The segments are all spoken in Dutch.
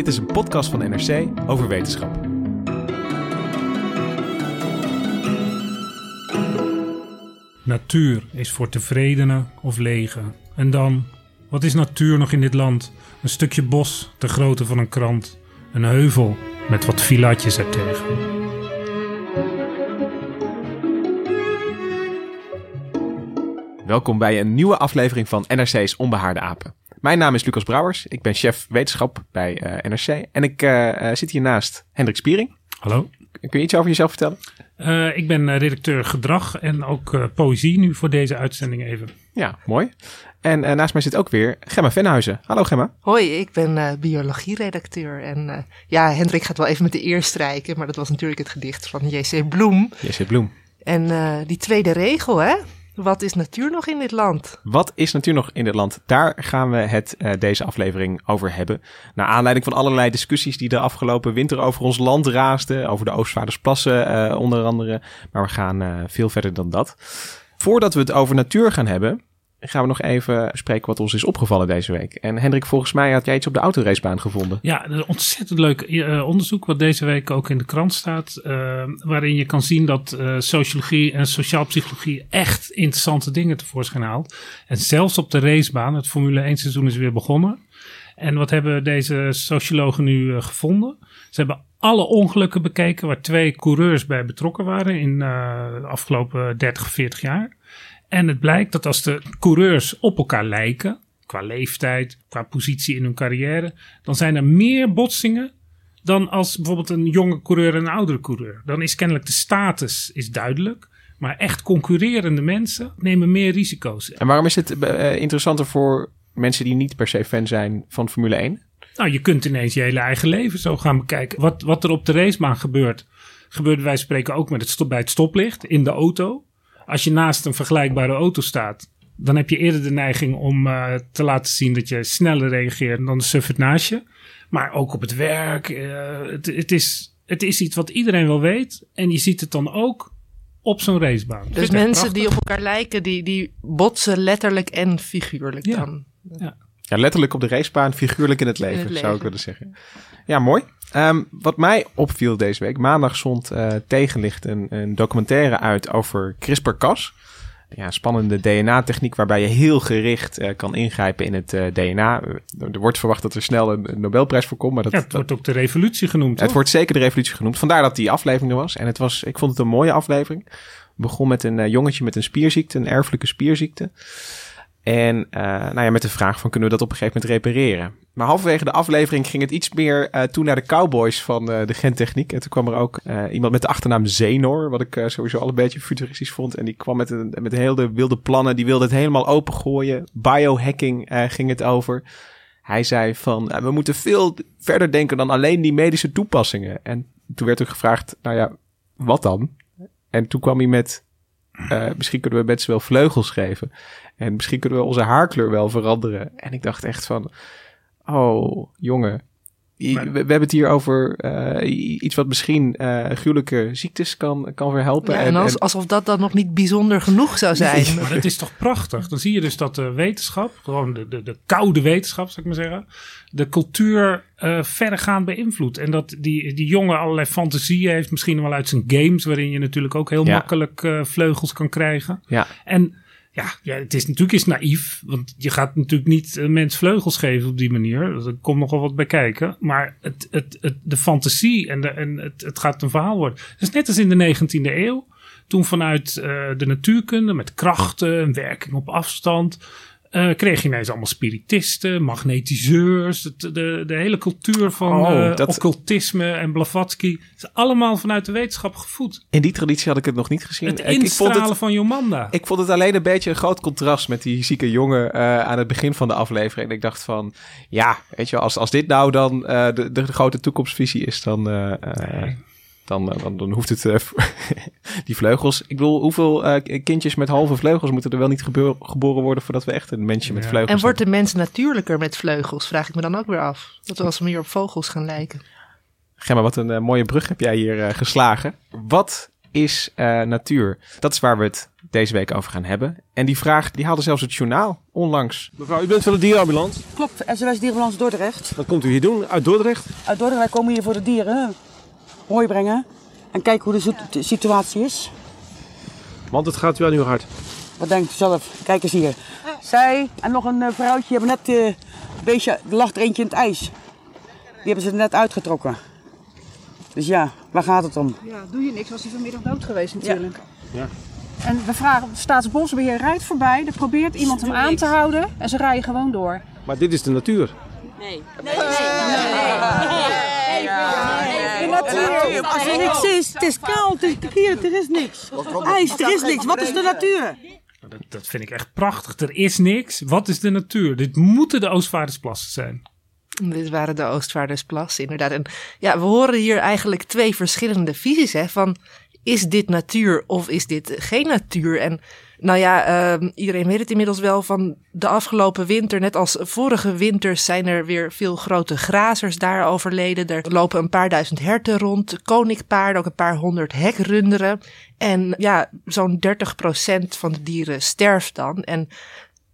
Dit is een podcast van NRC over wetenschap. Natuur is voor tevredenen of legen. En dan, wat is natuur nog in dit land? Een stukje bos, de grootte van een krant. Een heuvel met wat filatjes ertegen. Welkom bij een nieuwe aflevering van NRC's Onbehaarde Apen. Mijn naam is Lucas Brouwers. Ik ben chef wetenschap bij eh, NRC. En ik uh, zit hier naast Hendrik Spiering. Hallo. Kun je iets over jezelf vertellen? Uh, ik ben redacteur gedrag en ook poëzie nu voor deze uitzending even. Ja, mooi. En naast mij zit ook weer Gemma Venhuizen. Hallo Gemma. Hoi, ik ben biologie-redacteur. En ja, Hendrik gaat wel even met de eer strijken, maar dat was natuurlijk het gedicht van J.C. Bloem. J.C. Bloem. En die tweede regel, hè? Wat is natuur nog in dit land? Wat is natuur nog in dit land? Daar gaan we het uh, deze aflevering over hebben. Naar aanleiding van allerlei discussies die de afgelopen winter over ons land raasden. Over de Oostvaardersplassen uh, onder andere. Maar we gaan uh, veel verder dan dat. Voordat we het over natuur gaan hebben, gaan we nog even spreken wat ons is opgevallen deze week. En Hendrik, volgens mij had jij iets op de autoracebaan gevonden. Ja, een ontzettend leuk uh, onderzoek wat deze week ook in de krant staat. Uh, waarin je kan zien dat uh, sociologie en sociaal psychologie echt interessante dingen tevoorschijn haalt. En zelfs op de racebaan, het Formule 1 seizoen is weer begonnen. En wat hebben deze sociologen nu gevonden? Ze hebben alle ongelukken bekeken waar twee coureurs bij betrokken waren in de afgelopen 30, 40 jaar. En het blijkt dat als de coureurs op elkaar lijken, qua leeftijd, qua positie in hun carrière, dan zijn er meer botsingen dan als bijvoorbeeld een jonge coureur en een oudere coureur. Dan is kennelijk de status is duidelijk. Maar echt concurrerende mensen nemen meer risico's. En waarom is het uh, interessanter voor mensen die niet per se fan zijn van Formule 1? Nou, je kunt ineens je hele eigen leven zo gaan bekijken. Wat, wat er op de racebaan gebeurt, gebeurt wij spreken ook met het bij het stoplicht in de auto als je naast een vergelijkbare auto staat, dan heb je eerder de neiging om uh, te laten zien dat je sneller reageert dan de suffert naast je. Maar ook op het werk. Uh, het, het, is, het is iets wat iedereen wel weet. En je ziet het dan ook op zo'n racebaan. Dus mensen die op elkaar lijken, die, die botsen letterlijk en figuurlijk ja. dan. Ja. ja, letterlijk op de racebaan, figuurlijk in het leven, In het zou leven. ik willen zeggen. Ja, mooi. Um, wat mij opviel deze week, maandag stond uh, tegenlicht een, een, documentaire uit over CRISPR-Cas. Ja, spannende DNA-techniek waarbij je heel gericht uh, kan ingrijpen in het uh, DNA. Er wordt verwacht dat er snel een, een Nobelprijs voor komt. Maar dat, ja, het wordt ook de revolutie genoemd. Het wordt zeker de revolutie genoemd. Vandaar dat die aflevering er was. En het was, ik vond het een mooie aflevering. begon met een jongetje met een spierziekte, een erfelijke spierziekte. En uh, nou ja, met de vraag van kunnen we dat op een gegeven moment repareren? Maar halverwege de aflevering ging het iets meer uh, toe naar de cowboys van uh, de gentechniek. En toen kwam er ook iemand met de achternaam Zenor, wat ik sowieso al een beetje futuristisch vond. En die kwam met, een, met heel de wilde plannen, die wilde het helemaal opengooien. Biohacking ging het over. Hij zei van, we moeten veel verder denken dan alleen die medische toepassingen. En toen werd ook gevraagd, nou ja, wat dan? En toen kwam hij met, misschien kunnen we mensen wel vleugels geven. En misschien kunnen we onze haarkleur wel veranderen. En ik dacht echt van, oh jongen, maar, we, we, hebben het hier over uh, iets wat misschien uh, gruwelijke ziektes kan, kan verhelpen. Ja, en, als, en, alsof dat dan nog niet bijzonder genoeg zou zijn. Nee, maar dat is toch prachtig? Dan zie je dus dat de wetenschap, gewoon de, de, de koude wetenschap zou ik maar zeggen, de cultuur uh, beïnvloedt. En dat die, die jongen allerlei fantasieën heeft, misschien wel uit zijn games, waarin je natuurlijk ook heel ja. makkelijk vleugels kan krijgen. Ja. En ja, ja, het is natuurlijk eens naïef. Want je gaat natuurlijk niet een mens vleugels geven op die manier. Er komt nogal wat bij kijken. Maar het, het, de fantasie en, de, en het, gaat een verhaal worden. Het is net als in de 19e eeuw. Toen vanuit uh, de natuurkunde met krachten en werking op afstand. Eh, kreeg je ineens allemaal spiritisten, magnetiseurs, de, de, de hele cultuur van Oh, eh, dat- occultisme en Blavatsky. Het is allemaal vanuit de wetenschap gevoed. In die traditie had ik het nog niet gezien. Het Ik- ik, vond instralen het, van Jomanda. ik vond het alleen een beetje een groot contrast met die zieke jongen eh, aan het begin van de aflevering. En ik dacht van, ja, weet je als, als dit nou dan de, de, grote toekomstvisie is, dan, dan, eh, dan, dan hoeft het... eh, die vleugels... Ik bedoel, hoeveel eh, kindjes met halve vleugels moeten er wel niet gebeur- geboren worden voordat we echt een mensje met vleugels En wordt de mens natuurlijker met vleugels? Vraag ik me dan ook weer af. Dat we als meer op vogels gaan lijken. Gemma, wat een mooie brug heb jij hier geslagen. Wat is eh, natuur? Dat is waar we het deze week over gaan hebben. En die vraag die haalde zelfs het journaal onlangs. Mevrouw, u bent van de dierenambulance. Klopt, SOS Dierenbalans Dordrecht. Wat komt u hier doen? Uit Dordrecht? Uit Dordrecht, wij komen hier voor de dieren hooi brengen. En kijken hoe de situatie is. Want het gaat u aan uw hart. Wat denkt u zelf? Kijk eens hier. Zij en nog een eh, vrouwtje hebben net eh, een beestje, er lag er eentje in het ijs. Die hebben ze er net uitgetrokken. Dus ja, waar gaat het om? Ja, doe je niks, was hij vanmiddag dood geweest natuurlijk. Ja. En we vragen, Staatsbosbeheer rijdt voorbij, er probeert iemand hem aan te houden en ze rijden gewoon door. Maar dit is de natuur. De natuur. Als er niks is, het is koud, het is hier, er is niks. IJs, er is niks. Wat is de natuur? Dat, dat vind ik echt prachtig. Er is niks. Wat is de natuur? Dit moeten de Oostvaardersplassen zijn. Dit waren de Oostvaardersplassen, inderdaad. En ja, we horen hier eigenlijk twee verschillende visies. Hè, van is dit natuur of is dit geen natuur? En nou ja, ehm, iedereen weet het inmiddels wel van de afgelopen winter. Net als vorige winters zijn er weer veel grote grazers daar overleden. Er lopen een paar duizend herten rond, koninkpaarden, ook een paar honderd hekrunderen. En ja, zo'n 30% van de dieren sterft dan. En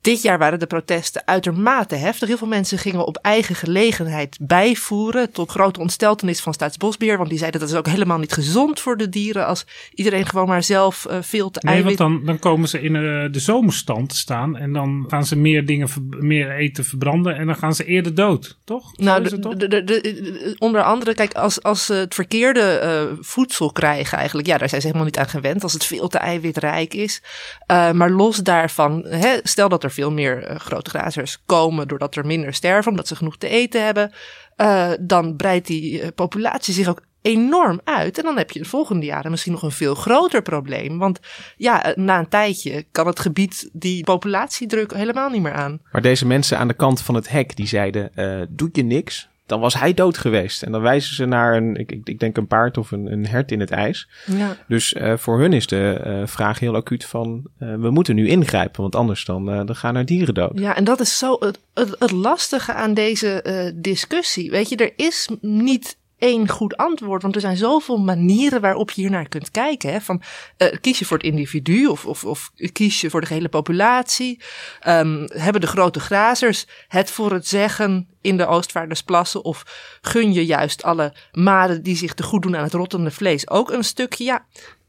dit jaar waren de protesten uitermate heftig. Heel veel mensen gingen op eigen gelegenheid bijvoeren. Tot grote ontsteltenis van Staatsbosbeheer. Want die zeiden dat is ook helemaal niet gezond voor de dieren. Als iedereen gewoon maar zelf eh, veel te Nee, want eiwit... dan, dan komen ze in eh, de zomerstand te staan. En dan gaan ze meer dingen, meer eten verbranden. En dan gaan ze eerder dood. Toch? Zo Nou, de, toch? de, de, de- onder andere, kijk, als, als ze het verkeerde eh, voedsel krijgen eigenlijk, ja, daar zijn ze helemaal niet aan gewend, als het veel te eiwitrijk is. Eh, maar los daarvan, hè, stel dat er veel meer eh, grote grazers komen doordat er minder sterven, omdat ze genoeg te eten hebben, eh, dan breidt die eh, populatie zich ook enorm uit. En dan heb je de volgende jaren misschien nog een veel groter probleem. Want ja, na een tijdje kan het gebied die populatiedruk helemaal niet meer aan. Maar deze mensen aan de kant van het hek, die zeiden, doe je niks, dan was hij dood geweest. En dan wijzen ze naar een, ik, ik, ik denk een paard of een, een hert in het ijs. Ja. Dus eh, voor hun is de eh, vraag heel acuut van, eh, we moeten nu ingrijpen, want anders dan, dan gaan er dieren dood. Ja, en dat is zo het, het, het lastige aan deze discussie. Weet je, er is niet één goed antwoord, want er zijn zoveel manieren waarop je hier naar kunt kijken. Hè? Van, eh, kies je voor het individu of, of, of kies je voor de hele populatie? Ehm, hebben de grote grazers het voor het zeggen in de Oostvaardersplassen? Of gun je juist alle maden die zich te goed doen aan het rottende vlees ook een stukje? Ja,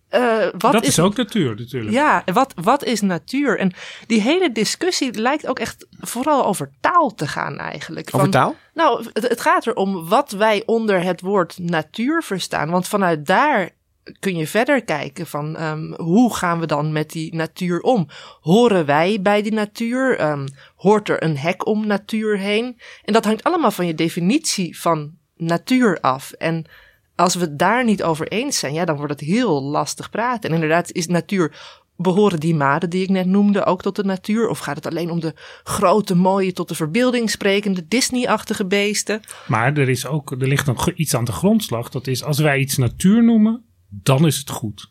eh, wat dat is, ook natuur natuurlijk. ja, en wat, wat is natuur? En die hele discussie lijkt ook echt vooral over taal te gaan eigenlijk. Over Van- taal? Nou, het, het gaat erom wat wij onder het woord natuur verstaan. Want vanuit daar kun je verder kijken van ehm, hoe gaan we dan met die natuur om? Horen wij bij die natuur? Ehm, hoort er een hek om natuur heen? En dat hangt allemaal van je definitie van natuur af. En als we het daar niet over eens zijn, ja, dan wordt het heel lastig praten. En inderdaad is natuur, behoren die maden die ik net noemde ook tot de natuur? Of gaat het alleen om de grote, mooie, tot de verbeelding sprekende Disney-achtige beesten? Maar er, is ook, er ligt nog iets aan de grondslag. Dat is als wij iets natuur noemen, dan is het goed.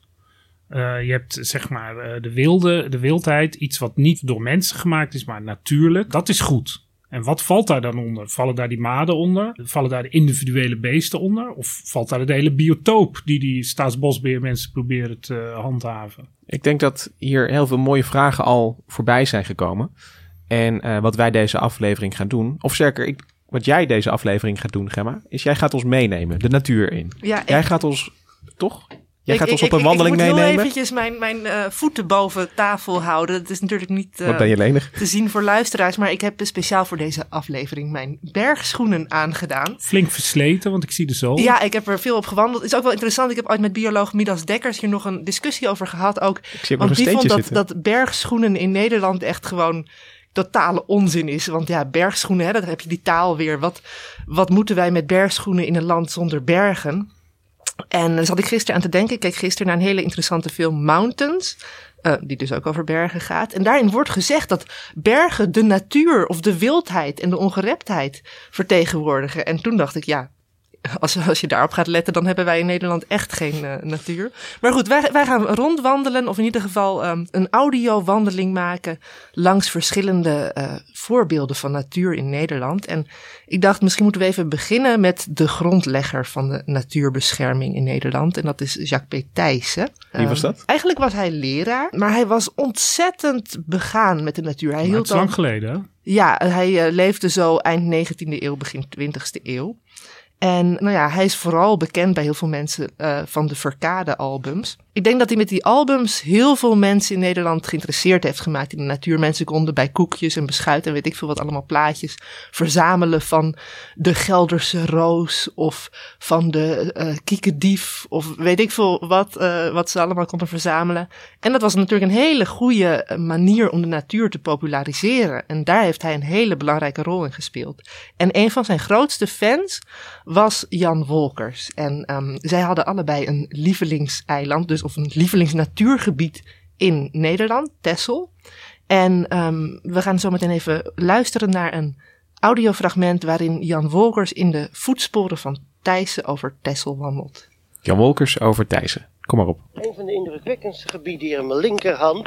Eh, je hebt zeg maar eh, de, wilde, de wildheid, iets wat niet door mensen gemaakt is, maar natuurlijk. Dat is goed. En wat valt daar dan onder? Vallen daar die maden onder? Vallen daar de individuele beesten onder? Of valt daar de hele biotoop die die staatsbosbeheer mensen proberen te handhaven? Ik denk dat hier heel veel mooie vragen al voorbij zijn gekomen. En eh, wat wij deze aflevering gaan doen, of zeker ik, wat jij deze aflevering gaat doen, Gemma, is jij gaat ons meenemen, de natuur in. Ja, Jij gaat ons, toch? Jij ik- gaat ik- ons op een ik- wandeling Ik moet heel meenemen. eventjes mijn, mijn eh, voeten boven tafel houden. Het is natuurlijk niet eh, Wat ben je lenig? te zien voor luisteraars, maar ik heb speciaal voor deze aflevering mijn bergschoenen aangedaan. Flink versleten, want ik zie de zool. Ja, ik heb er veel op gewandeld. Het is ook wel interessant. Ik heb ooit met bioloog Midas Dekkers hier nog een discussie over gehad. Ook, Ik zie ook nog want een die vond dat, dat bergschoenen in Nederland echt gewoon totale onzin is. Want ja, bergschoenen, hè, dan heb je die taal weer. Wat, wat moeten wij met bergschoenen in een land zonder bergen? En zat ik gisteren aan te denken. Ik keek gisteren naar een hele interessante film, Mountains. Uh, die dus ook over bergen gaat. En daarin wordt gezegd dat bergen de natuur of de wildheid en de ongereptheid vertegenwoordigen. En toen dacht ik, ja, als, als je daarop gaat letten, dan hebben wij in Nederland echt geen uh, natuur. Maar goed, wij, wij gaan rondwandelen, of in ieder geval um, een audiowandeling maken langs verschillende uh, voorbeelden van natuur in Nederland. En ik dacht, misschien moeten we even beginnen met de grondlegger van de natuurbescherming in Nederland. En dat is Jacques P. Thijssen. Wie was dat? Um, eigenlijk was hij leraar, maar hij was ontzettend begaan met de natuur. Hij Maar hield het is lang geleden, hè? ja, hij uh, leefde zo eind 19e eeuw, begin 20e eeuw. En nou ja, hij is vooral bekend bij heel veel mensen uh, van de Verkade-albums. Ik denk dat hij met die albums heel veel mensen in Nederland geïnteresseerd heeft gemaakt in de natuur. Mensen konden bij koekjes en beschuit en weet ik veel wat allemaal plaatjes verzamelen van de Gelderse roos of van de uh, kiekendief of weet ik veel wat, uh, wat ze allemaal konden verzamelen. En dat was natuurlijk een hele goede manier om de natuur te populariseren. En daar heeft hij een hele belangrijke rol in gespeeld. En een van zijn grootste fans was Jan Wolkers. En um, zij hadden allebei een lievelingseiland, dus of een lievelingsnatuurgebied in Nederland, Texel. En um, we gaan zo meteen even luisteren naar een audiofragment waarin Jan Wolkers in de voetsporen van Thijssen over Texel wandelt. Jan Wolkers over Thijssen. Kom maar op. Een van de indrukwekkendste gebieden hier aan mijn linkerhand.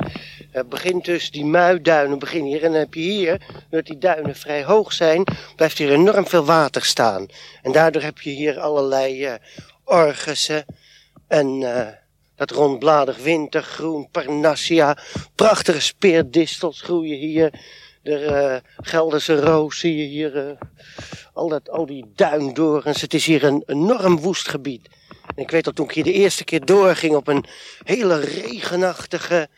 Het begint dus die muiduinen beginnen hier. En dan heb je hier, doordat die duinen vrij hoog zijn, blijft hier enorm veel water staan. En daardoor heb je hier allerlei uh, orgussen en uh, dat rondbladig wintergroen, parnassia. Prachtige speerdistels groeien hier. De uh, Gelderse roos zie je hier. al, dat, al die duindorens. Het is hier een enorm woest gebied. En ik weet dat toen ik hier de eerste keer doorging op een hele regenachtige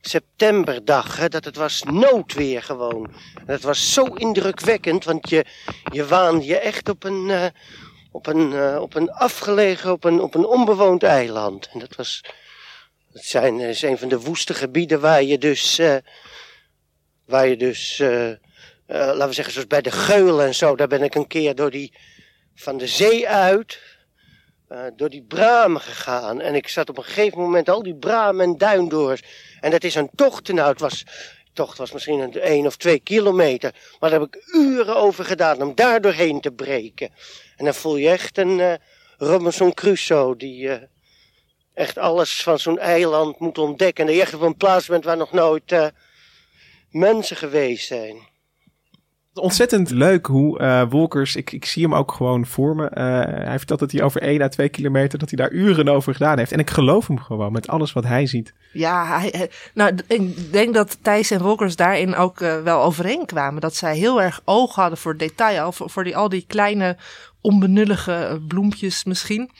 septemberdag, hè, dat het was noodweer gewoon. Dat was zo indrukwekkend, want je, je waande je echt op een, uh, op een, uh, op een afgelegen, op een, op een onbewoond eiland. En dat was, dat zijn, is een van de woeste gebieden waar je dus, uh, waar je dus, laten we zeggen zoals bij de Geulen en zo, daar ben ik een keer door die, van de zee uit, door die bramen gegaan. En ik zat op een gegeven moment al die bramen en duindoors. En dat is een tocht. Nou, het was, tocht was misschien een één of twee kilometer. Maar daar heb ik uren over gedaan om daar doorheen te breken. En dan voel je echt een uh, Robinson Crusoe die uh, echt alles van zo'n eiland moet ontdekken. En dat je echt op een plaats bent waar nog nooit uh, mensen geweest zijn. Ontzettend leuk hoe uh, Wolkers, ik, ik zie hem ook gewoon voor me. Uh, hij vertelt dat hij over 1 à 2 kilometer, dat hij daar uren over gedaan heeft. En ik geloof hem gewoon met alles wat hij ziet. Ja, hij, nou, ik denk dat Thijs en Wolkers daarin ook uh, wel overeenkwamen. Dat zij heel erg oog hadden voor detail, voor, voor die, al die kleine onbenullige bloempjes misschien.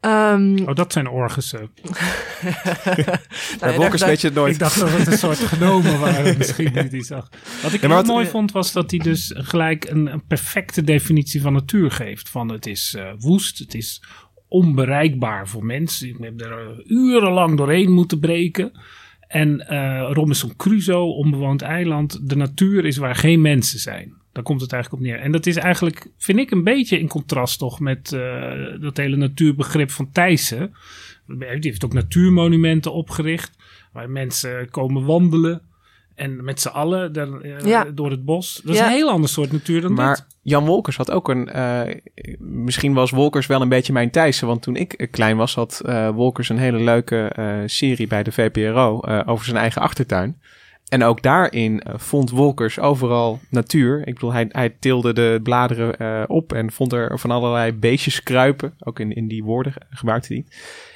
Um, oh, dat zijn orgussen. nou, Wolkers weet je het nooit. Ik dacht dat het een soort genomen waren misschien die die zag. Wat ik ja, heel wat, mooi vond was dat hij dus gelijk een, een, perfecte definitie van natuur geeft. Van het is uh, woest, het is onbereikbaar voor mensen. Ik heb er urenlang doorheen moeten breken. En uh, Robinson Crusoe, onbewoond eiland. De natuur is waar geen mensen zijn. Daar komt het eigenlijk op neer. En dat is eigenlijk, vind ik, een beetje in contrast toch met uh, dat hele natuurbegrip van Thijssen. Die heeft ook natuurmonumenten opgericht, waar mensen komen wandelen. En met z'n allen daar, uh, ja. door het bos. Dat is ja. een heel ander soort natuur dan maar dit. Jan Wolkers had ook een... Uh, misschien was Wolkers wel een beetje mijn Thijssen. Want toen ik klein was, had Wolkers een hele leuke serie bij de VPRO over zijn eigen achtertuin. En ook daarin uh, vond Wolkers overal natuur. Ik bedoel, hij, hij tilde de bladeren uh, op en vond er van allerlei beestjes kruipen. Ook in, in die woorden gebruikte hij.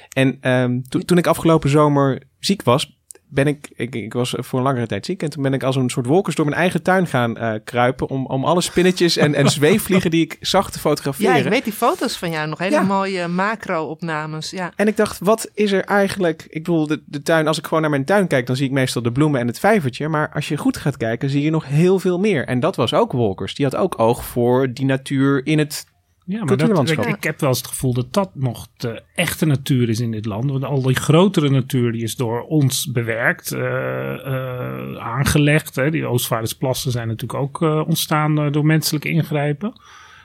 En um, to, toen ik afgelopen zomer ziek was, ben ik, ik, ik was voor een langere tijd ziek. En toen ben ik als een soort wolkers door mijn eigen tuin gaan uh, kruipen. Om, om alle spinnetjes en, en zweefvliegen die ik zag te fotograferen. Ja, ik weet die foto's van jou nog. Hele ja. mooie macro-opnames. Ja. En ik dacht, wat is er eigenlijk... Ik bedoel, de, de tuin, als ik gewoon naar mijn tuin kijk... dan zie ik meestal de bloemen en het vijvertje. Maar als je goed gaat kijken, zie je nog heel veel meer. En dat was ook Wolkers. Die had ook oog voor die natuur in het Ja, maar dat, ik, ik heb wel eens het gevoel dat dat nog de echte natuur is in dit land. Want al die grotere natuur die is door ons bewerkt, eh, eh, aangelegd. Hè. Die Oostvaardersplassen zijn natuurlijk ook eh, ontstaan door menselijke ingrijpen.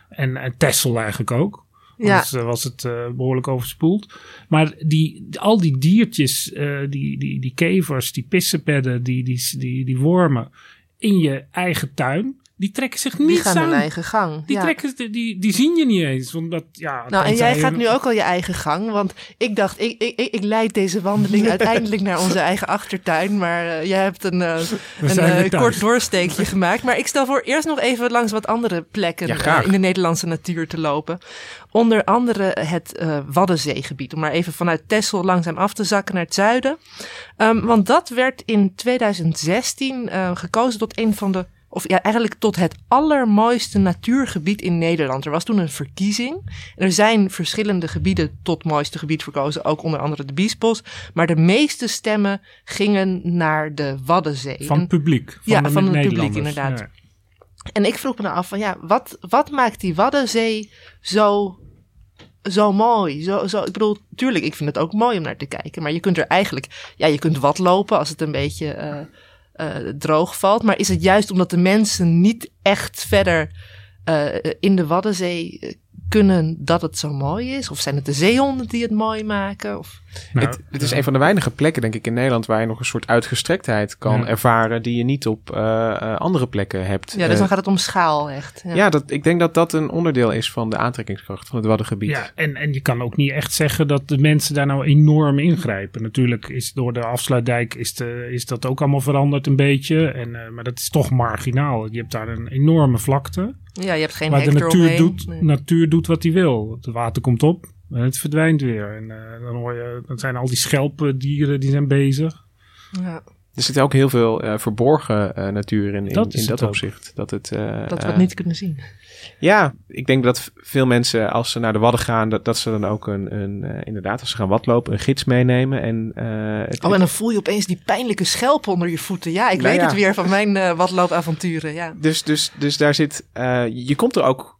En, en Texel eigenlijk ook. Ja. Anders was het eh, behoorlijk overspoeld. Maar die, al die diertjes, eh, die, die, die kevers, die pissenpedden, die, die, die, die wormen in je eigen tuin, die trekken zich Die niet gaan hun aan. eigen gang. Die, ja. trekken, die, die, die zien je niet eens. Omdat, ja, Nou, en jij gaat nu ook al je eigen gang. Want ik dacht, ik, ik, ik, leid deze wandeling uiteindelijk naar onze eigen achtertuin. Maar eh, jij hebt een, eh, een eh, kort doorsteekje gemaakt. Maar ik stel voor eerst nog even langs wat andere plekken Ja, eh, in de Nederlandse natuur te lopen. Onder andere het eh, Waddenzeegebied. Om maar even vanuit Texel langzaam af te zakken naar het zuiden. Ehm, want dat werd in 2016 eh, gekozen tot een van de of ja, eigenlijk tot het allermooiste natuurgebied in Nederland. Er was toen een verkiezing. Er zijn verschillende gebieden tot mooiste gebied verkozen, ook onder andere de Biesbos. Maar de meeste stemmen gingen naar de Waddenzee. Van het publiek. Ja, de van het publiek, inderdaad. Ja. en ik vroeg me nou af van ja, wat, wat maakt die Waddenzee zo, zo mooi? Zo, zo, ik bedoel, tuurlijk, ik vind het ook mooi om naar te kijken. Maar je kunt er eigenlijk, ja, je kunt wat lopen als het een beetje eh, eh, droog valt. Maar is het juist omdat de mensen niet echt verder eh, in de Waddenzee eh, kunnen dat het zo mooi is? Of zijn het de zeehonden die het mooi maken? Of... Nou, het, het is een van de weinige plekken, denk ik, in Nederland waar je nog een soort uitgestrektheid kan Ja. ervaren die je niet op eh, eh, andere plekken hebt. Ja, dus Eh, dan gaat het om schaal echt. ja, dat, ik denk dat dat een onderdeel is van de aantrekkingskracht van het Waddengebied. Ja, en, en je kan ook niet echt zeggen dat de mensen daar nou enorm ingrijpen. Natuurlijk is door de afsluitdijk is, de, is dat ook allemaal veranderd een beetje. En, eh, maar dat is toch marginaal. Je hebt daar een enorme vlakte. Ja, je hebt geen waar de natuur doet, Nee. natuur doet wat hij wil. Het water komt op het verdwijnt weer. En eh, dan, hoor je, dan zijn al die schelpendieren die zijn bezig. Ja, Er zit ook heel veel eh, verborgen eh, natuur in, in Dat in opzicht. Dat, het, eh, dat we het niet kunnen zien. Ja, ik denk dat veel mensen als ze naar de Wadden gaan, dat, dat ze dan ook een, een eh, inderdaad, als ze gaan wadlopen, een gids meenemen. En, eh, het, Oh, en dan voel je opeens die pijnlijke schelp onder je voeten. Ja, ik Nou weet ja. het weer van mijn eh watloopavonturen. Ja. dus, dus, dus daar zit, eh, je komt er ook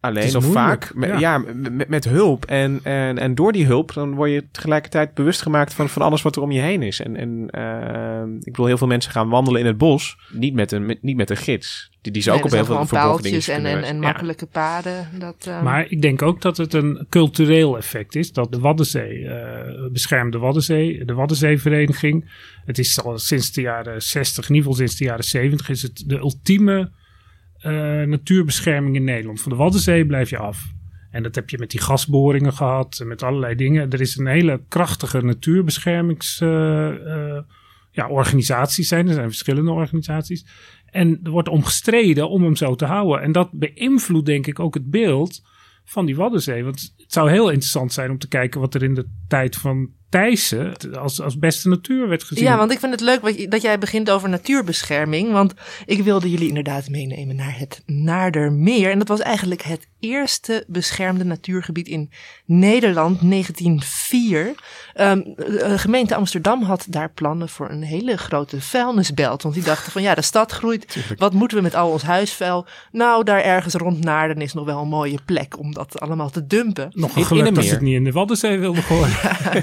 alleen is of vaak, met, ja. ja, met, hulp. En, en, en door die hulp, dan word je tegelijkertijd bewust gemaakt van, van alles wat er om je heen is. En, en eh, ik bedoel, heel veel mensen gaan wandelen in het bos, niet met een, met, niet met een gids. Die, die ze Nee, ook op heel veel verborgen dingen en, en, en makkelijke paden. Dat, eh, Maar ik denk ook dat het een cultureel effect is. Dat de Waddenzee, eh beschermde Waddenzee, de Waddenzeevereniging. Het is al sinds de jaren 60, in ieder geval sinds de jaren 70, is het de ultieme eh, natuurbescherming in Nederland. Van de Waddenzee blijf je af. En dat heb je met die gasboringen gehad met allerlei dingen. Er is een hele krachtige natuurbeschermings eh, eh, ja, zijn. Er zijn verschillende organisaties. En er wordt om gestreden om hem zo te houden. En dat beïnvloedt denk ik ook het beeld van die Waddenzee. Want het zou heel interessant zijn om te kijken wat er in de tijd van Thijssen als, als beste natuur werd gezien. Ja, want ik vind het leuk dat jij begint over natuurbescherming. Want ik wilde jullie inderdaad meenemen naar het Naardermeer. En dat was eigenlijk het eerste beschermde natuurgebied in Nederland, 1904. Ehm, de gemeente Amsterdam had daar plannen voor een hele grote vuilnisbelt. Want die dachten van ja, de stad groeit. Wat moeten we met al ons huisvuil? Nou, daar ergens rond Naarden is nog wel een mooie plek om dat allemaal te dumpen. Nog een geluk dat ze het niet in de Waddenzee wilden gooien.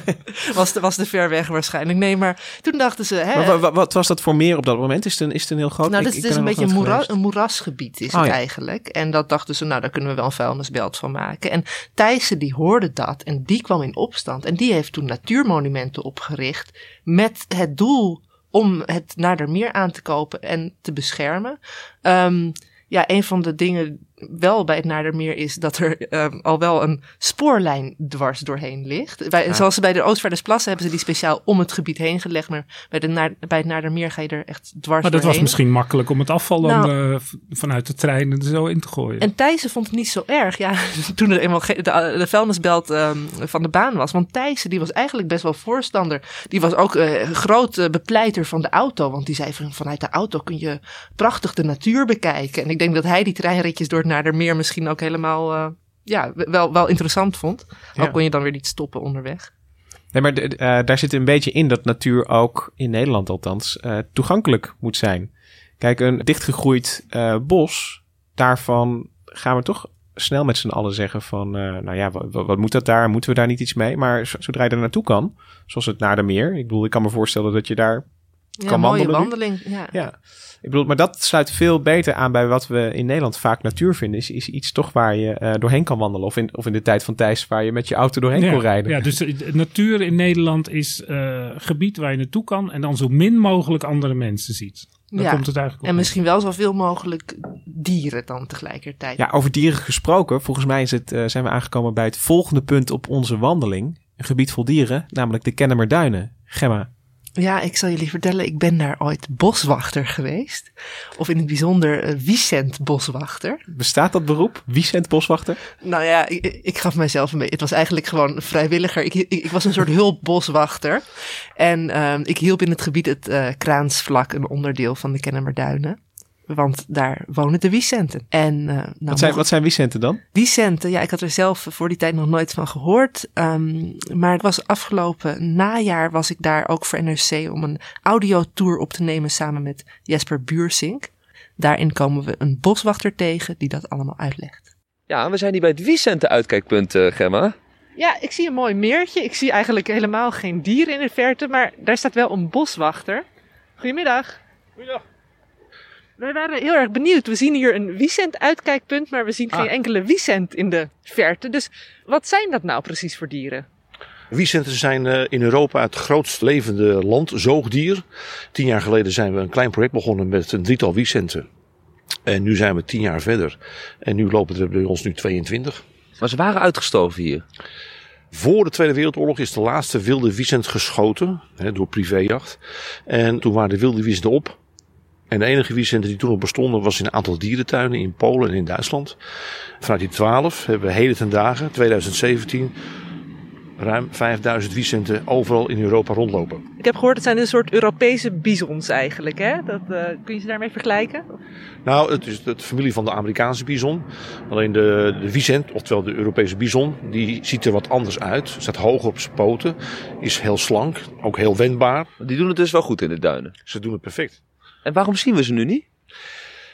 Was te, was te ver weg waarschijnlijk. Nee, maar toen dachten ze... Hè, Maar wat was dat voor meer op dat moment? Is het een, is het een heel groot... Nou, ik- dit, ik dit is ben een beetje een, moerasgebied is Oh, het ja. eigenlijk. En dat dachten ze, nou, daar kunnen we wel een vuilnisbelt van maken. En Thijssen die hoorde dat en die kwam in opstand. En die heeft toen natuurmonumenten opgericht met het doel om het Nadermeer aan te kopen en te beschermen. Ehm, ja, een van de dingen wel bij het Nadermeer is dat er ehm, al wel een spoorlijn dwars doorheen ligt. Bij, Zoals ze bij de Oostvaardersplassen hebben ze die speciaal om het gebied heen gelegd. Maar bij, de, Naar- bij het Nadermeer ga je er echt dwars Maar dat was doorheen. misschien makkelijk om het afval dan Nou. eh, vanuit de trein er zo in te gooien. En Thijssen vond het niet zo erg, ja, toen er eenmaal de, de vuilnisbelt ehm, van de baan was. Want Thijssen, die was eigenlijk best wel voorstander. Die was ook eh, groot eh, bepleiter van de auto. Want die zei van, vanuit de auto kun je prachtig de natuur bekijken. En ik denk dat hij die treinritjes door het Naardermeer misschien ook helemaal, eh, ja, wel, wel interessant vond. Ja. Al kon je dan weer niet stoppen onderweg. Nee, maar eh, daar zit een beetje in dat natuur ook, in Nederland althans, eh, toegankelijk moet zijn. Kijk, een dichtgegroeid bos, daarvan gaan we toch snel met z'n allen zeggen van, nou ja, wat, wat, moet dat daar? Moeten we daar niet iets mee? Maar zodra je er naartoe kan, zoals het naar de meer. Ik bedoel, ik kan me voorstellen dat je daar Ja, kan mooie wandelen wandeling. Ja. Ja, ik bedoel, maar dat sluit veel beter aan bij wat we in Nederland vaak natuur vinden. Is, is iets toch waar je eh, doorheen kan wandelen. Of in, of in de tijd van Thijs waar je met je auto doorheen ja, kon rijden. Ja, dus natuur in Nederland is eh gebied waar je naartoe kan en dan zo min mogelijk andere mensen ziet. Daar Ja, komt het eigenlijk op. En misschien wel zoveel mogelijk dieren dan tegelijkertijd. Ja, over dieren gesproken. Volgens mij is het, eh, zijn we aangekomen bij het volgende punt op onze wandeling. Een gebied vol dieren, namelijk de Kennemerduinen. Gemma, Ja, ik zal jullie vertellen, ik ben daar ooit boswachter geweest. Of in het bijzonder Vicent boswachter. bestaat dat beroep? Vicent Boswachter? Nou ja, ik, ik gaf mijzelf een beetje. Het was eigenlijk gewoon vrijwilliger. Ik, ik, ik was een soort hulpboswachter. En ehm, ik hielp in het gebied het eh, Kraansvlak, een onderdeel van de Kennemerduinen. Want daar wonen de Vicenten. En, eh, nou, Wat zijn, wat zijn dan? Vicenten, ja, ik had er zelf voor die tijd nog nooit van gehoord. Ehm, maar het was afgelopen najaar was ik daar ook voor NRC om een audiotour op te nemen samen met Jesper Buursink. Daarin komen we een boswachter tegen die dat allemaal uitlegt. Ja, we zijn hier bij het Vicente uitkijkpunt, eh, Gemma. Ja, ik zie een mooi meertje. Ik zie eigenlijk helemaal geen dieren in de verte, maar daar staat wel een boswachter. Goedemiddag. Goedemiddag. Wij waren heel erg benieuwd. We zien hier een Vicent uitkijkpunt, maar we zien geen enkele Vicent in de verte. Dus wat zijn dat nou precies voor dieren? Wiecenten zijn eh, in Europa het grootst levende landzoogdier. Tien jaar geleden zijn we een klein project begonnen met een drietal wiecenten. En nu zijn we tien jaar verder. En nu lopen er bij ons nu 22. Maar ze waren uitgestoven hier. Voor de Tweede Wereldoorlog is de laatste wilde wiesent geschoten hè, door privéjacht. En toen waren de wilde wiesenten op. En de enige wiesenten die toen nog bestonden was in een aantal dierentuinen in Polen en in Duitsland. Vanuit die 12 hebben we heden ten dagen, 2017, ruim 5000 wiesenten overal in Europa rondlopen. Ik heb gehoord, het zijn een soort Europese bizons eigenlijk. Hè? Dat, eh, kun je ze daarmee vergelijken? Nou, het is de familie van de Amerikaanse bison. Alleen de, de Vicent, oftewel de Europese bison, die ziet er wat anders uit. Staat hoog op zijn poten, is heel slank, ook heel wendbaar. Die doen het dus wel goed in de duinen. Ze doen het perfect. En waarom zien we ze nu niet?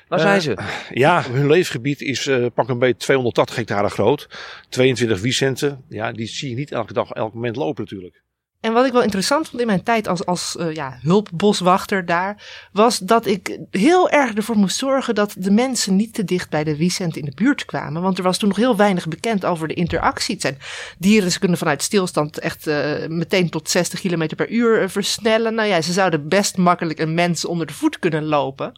Waar Eh, zijn ze? Ja, hun leefgebied is eh, pak een beetje 280 hectare groot. 22 Vicenten, ja, die zie je niet elke dag, elk moment lopen natuurlijk. En wat ik wel interessant vond in mijn tijd als, als eh, ja, hulpboswachter daar, was dat ik heel erg ervoor moest zorgen dat de mensen niet te dicht bij de Vicent in de buurt kwamen. Want er was toen nog heel weinig bekend over de interactie. Het zijn dieren, ze kunnen vanuit stilstand echt eh, meteen tot 60 km per uur eh, versnellen. Nou ja, ze zouden best makkelijk een mens onder de voet kunnen lopen.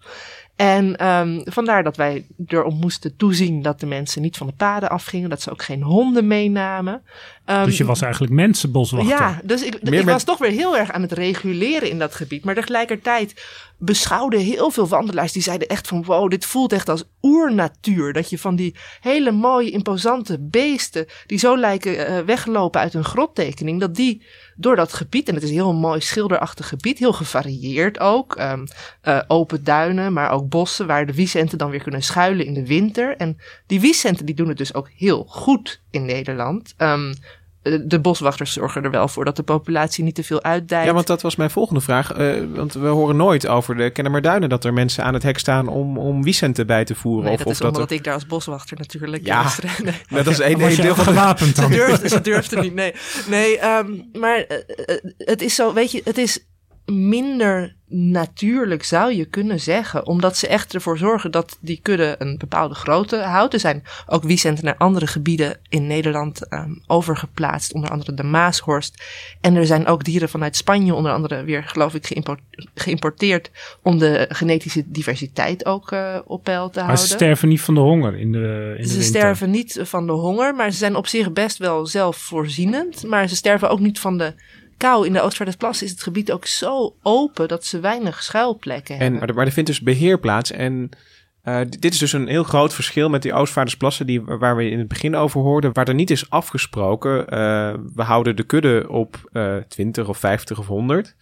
En ehm, vandaar dat wij erop moesten toezien dat de mensen niet van de paden afgingen, dat ze ook geen honden meenamen. Ehm, Dus je was eigenlijk mensenboswachter. ja, dus ik, ik was toch weer heel erg aan het reguleren in dat gebied. Maar tegelijkertijd beschouwden heel veel wandelaars die zeiden echt van wow, dit voelt echt als oernatuur. Dat je van die hele mooie, imposante beesten die zo lijken eh, weglopen uit een grottekening, dat die door dat gebied, en het is een heel mooi schilderachtig gebied, heel gevarieerd ook. ehm, eh, open duinen, maar ook bossen waar de wiesenten dan weer kunnen schuilen in de winter. En die wiesenten die doen het dus ook heel goed in Nederland. Ehm, eh, de boswachters zorgen er wel voor dat de populatie niet te veel uitdijt. Ja, want dat was mijn volgende vraag. eh, want we horen nooit over de Kennemerduinen dat er mensen aan het hek staan om, om Vicenten bij te voeren. nee, of, dat of is omdat er- ik daar als boswachter natuurlijk... Ja. eh, nee. Dat is één deel van de... gewapend Ze dan. ze durfde niet, nee. Nee, ehm, maar eh, eh, het is zo, weet je, het is minder natuurlijk zou je kunnen zeggen. Omdat ze echt ervoor zorgen dat die kudde een bepaalde grootte houdt. Er zijn ook wiesenten naar andere gebieden in Nederland ehm, overgeplaatst. Onder andere de Maashorst. En er zijn ook dieren vanuit Spanje onder andere weer geloof ik geïmpor- geïmporteerd. Om de genetische diversiteit ook eh, op peil te Maar houden. ze sterven niet van de honger in de, in de Ze winter. sterven niet van de honger, maar ze zijn op zich best wel zelfvoorzienend. Maar ze sterven ook niet van de kou. In de Oostvaardersplassen is het gebied ook zo open dat ze weinig schuilplekken En, hebben. maar, er, maar er vindt dus beheer plaats. En eh, dit is dus een heel groot verschil met die Oostvaardersplassen die, waar we in het begin over hoorden. Waar er niet is afgesproken, eh, we houden de kudde op eh 20 of 50 of 100.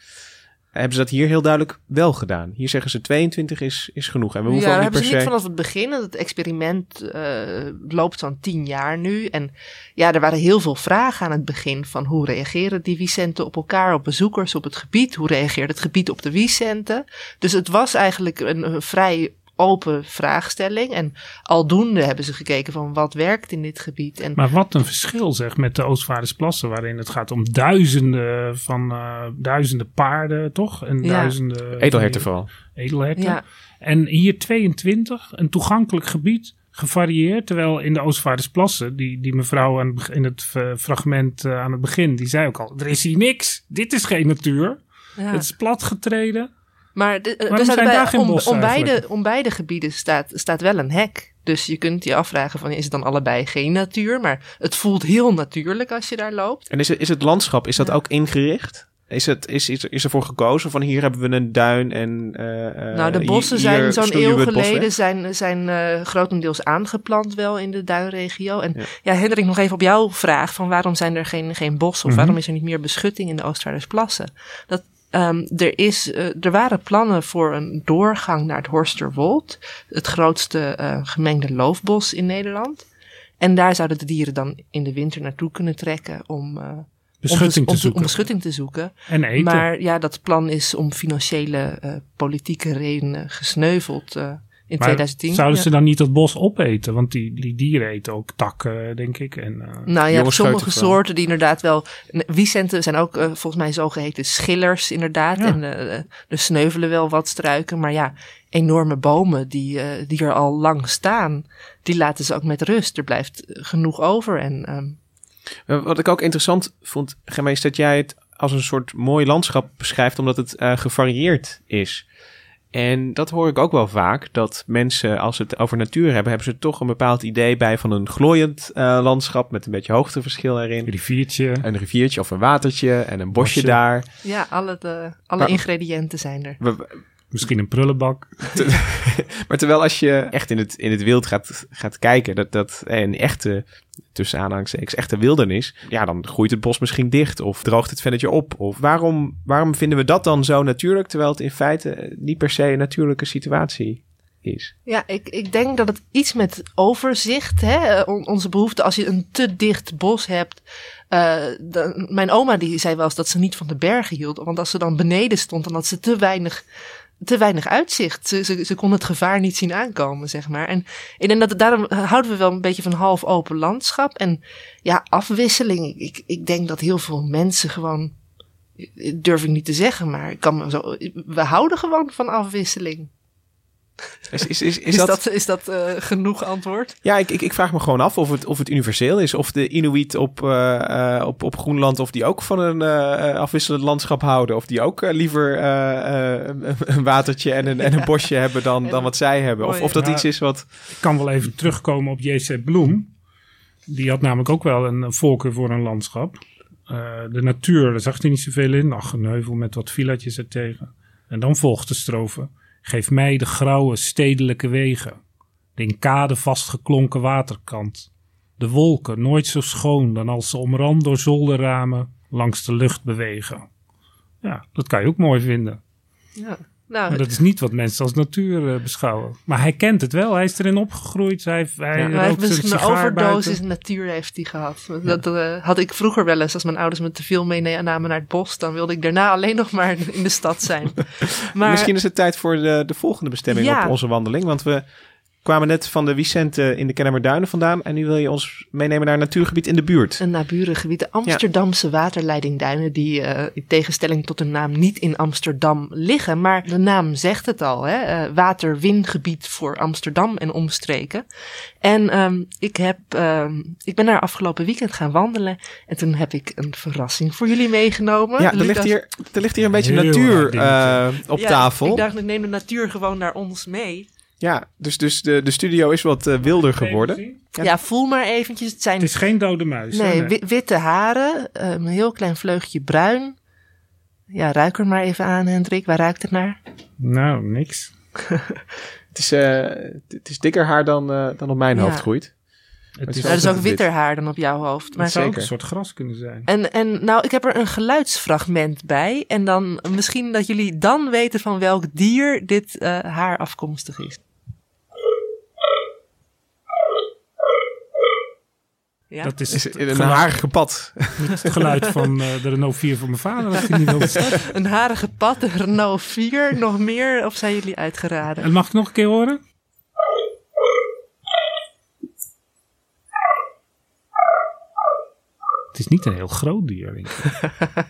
Hebben ze dat hier heel duidelijk wel gedaan. Hier zeggen ze 22 is, is genoeg. En we hoeven ja, ook niet hebben per ze se... niet vanaf het begin. Het experiment eh, loopt zo'n tien jaar nu. En ja, er waren heel veel vragen aan het begin. Van hoe reageren die Vicenten op elkaar, op bezoekers, op het gebied? Hoe reageert het gebied op de Vicenten? Dus het was eigenlijk een, een vrij open vraagstelling. En aldoende hebben ze gekeken van wat werkt in dit gebied. En Maar wat een verschil zeg met de Oostvaardersplassen, waarin het gaat om duizenden van eh, duizenden paarden, toch? En Ja. duizenden Edelherten vooral. edelherten. ja, En hier 22, een toegankelijk gebied, gevarieerd. Terwijl in de Oostvaardersplassen, die, die mevrouw aan in het eh, fragment eh, aan het begin, die zei ook al, er is hier niks. Dit is geen natuur. ja. Het is platgetreden. Maar de, er zijn bij- daar geen om, bossen om, beide, om beide gebieden staat, staat wel een hek. Dus je kunt je afvragen van is het dan allebei geen natuur? Maar het voelt heel natuurlijk als je daar loopt. En is het, is het landschap, is dat ook ingericht? Is, het, is, is, er, is ervoor gekozen van hier hebben we een duin en... eh, eh, nou, de bossen hier zijn zo'n eeuw geleden zijn, zijn eh, grotendeels aangeplant wel in de duinregio. En Ja. ja. Hendrik, nog even op jouw vraag van waarom zijn er geen, geen bossen? Of Mhm. waarom is er niet meer beschutting in de Oostvaardersplassen? Dat, ehm, er, is, eh, er waren plannen voor een doorgang naar het Horsterwold. Het grootste eh, gemengde loofbos in Nederland. En daar zouden de dieren dan in de winter naartoe kunnen trekken om, eh, Beschutting om, te zoeken. om beschutting te zoeken. en eten. Maar ja, dat plan is om financiële, politieke redenen gesneuveld in Maar 2010. zouden Ja. ze dan niet dat bos opeten? Want die, die dieren eten ook takken, denk ik. En, eh, Nou ja, sommige soorten die inderdaad wel... Wiesenten zijn ook eh, volgens mij zogeheten schillers inderdaad. Ja. En eh, er sneuvelen wel wat struiken. Maar ja, enorme bomen die, die er al lang staan... die laten ze ook met rust. Er blijft genoeg over. En ehm, Eh, Wat ik ook interessant vond, Gemma, is dat jij het als een soort mooi landschap beschrijft, omdat het eh, gevarieerd is. En dat hoor ik ook wel vaak, dat mensen, als ze het over natuur hebben, hebben ze toch een bepaald idee bij van een glooiend eh, landschap met een beetje hoogteverschil erin. een riviertje. Een riviertje of een watertje en een bosje, Bosje. daar. ja, alle, de, alle Maar- ingrediënten zijn er. We- Misschien een prullenbak. Maar terwijl als je echt in het, in het wild gaat, gaat kijken, dat, dat een echte, tussen aanhalingstekens, echte wildernis, ja, dan groeit het bos misschien dicht of droogt het vennetje op. Of waarom, waarom vinden we dat dan zo natuurlijk, terwijl het in feite niet per se een natuurlijke situatie is? Ja, ik, ik denk dat het iets met overzicht, hè, eh, on- onze behoefte, als je een te dicht bos hebt. eh, dan- mijn oma die zei wel eens dat ze niet van de bergen hield, want als ze dan beneden stond, dan had ze te weinig, te weinig uitzicht. Ze, ze, ze kon het gevaar niet zien aankomen, zeg maar. En ik denk dat daarom houden we wel een beetje van half open landschap. En ja, afwisseling. Ik, ik denk dat heel veel mensen gewoon, durf ik niet te zeggen, maar ik kan zo, we houden gewoon van afwisseling. Is, is, is, is, Is dat, dat, is dat eh, genoeg antwoord? Ja, ik, ik, ik vraag me gewoon af of het, of het universeel is. Of de Inuit op, eh, eh, op, op Groenland, of die ook van een afwisselend landschap houden. Of die ook liever eh, eh, een- watertje en een, en een bosje hebben dan, dan wat zij hebben. Of, of dat Ja. iets is wat... Ik kan wel even terugkomen op J.C. Bloem. Die had namelijk ook wel een voorkeur voor een landschap. Eh, de natuur, daar zag hij niet zoveel in. Ach, een heuvel met wat villaatjes ertegen. En dan volgt de strofe. Geef mij de grauwe stedelijke wegen. De in kade vastgeklonken waterkant. De wolken, nooit zo schoon dan als ze omrand door zolderramen langs de lucht bewegen. Ja, dat kan je ook mooi vinden. Ja. Nou, Maar dat is niet wat mensen als natuur eh, beschouwen. Maar hij kent het wel. Hij is erin opgegroeid. Hij, hij heeft zijn misschien een overdosis buiten. natuur heeft hij gehad. Dat eh, had ik vroeger wel eens. Als mijn ouders me te veel meenamen naar het bos, dan wilde ik daarna alleen nog maar in de stad zijn. Maar Misschien is het tijd voor de, de volgende bestemming Ja. op onze wandeling. Want we kwamen net van de Vicente in de Kennemerduinen vandaan. En nu wil je ons meenemen naar een natuurgebied in de buurt. een naburige gebied, de Amsterdamse waterleidingduinen, die eh, in tegenstelling tot de naam niet in Amsterdam liggen. Maar de naam zegt het al, hè? eh, waterwingebied voor Amsterdam en omstreken. En ehm, ik, heb, ehm, ik ben daar afgelopen weekend gaan wandelen. En toen heb ik een verrassing voor jullie meegenomen. Ja, er ligt, hier, er ligt hier een beetje Heel natuur eh, op Ja, tafel. Ik dacht, ik neem de natuur gewoon naar ons mee. Ja, dus, dus de, de studio is wat eh, wilder geworden. Ja. Ja. voel maar eventjes. Het zijn Het is geen dode muis. hè? nee, wi- witte haren, eh, een heel klein vleugje bruin. Ja, ruik er maar even aan, Hendrik. Waar ruikt het naar? Nou, niks. Het is, eh, het is dikker haar dan, eh, dan op mijn Ja. hoofd groeit. Het is is, Er ook wit. witter haar dan op jouw hoofd. Maar het zou ook zeker. een soort gras kunnen zijn. En, en nou, ik heb er een geluidsfragment bij. En dan misschien dat jullie dan weten van welk dier dit eh, haar afkomstig is. Dat is, een geluid, harige pad. Het geluid van eh, de Renault 4 van mijn vader. Dat niet een harige pad, de Renault 4. Nog meer? Of zijn jullie uitgeraden? En mag ik nog een keer horen? Het is niet een heel groot dier.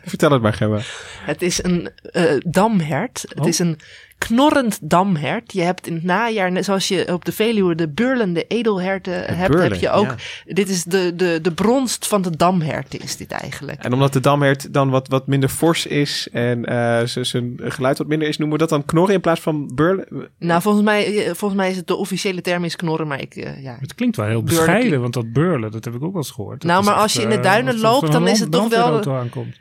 Vertel het maar, Gemma. Het is een uh, damhert. Het oh. is een knorrend damhert. Je hebt in het najaar, net zoals je op de Veluwe de burlende edelherten hebt, heb je ook. ja. Dit is de, de, de bronst van de damherten, is dit eigenlijk. En omdat de damhert dan wat, wat minder fors is en eh, z- zijn geluid wat minder is, noemen we dat dan knorren in plaats van burlen? Nou, volgens mij, eh, volgens mij is het de officiële term is knorren, maar ik, eh, ja. Het klinkt wel heel bescheiden, want dat burlen, dat heb ik ook wel eens gehoord. Dat Nou, maar echt, als je in de duinen loopt, dan is het toch wel-.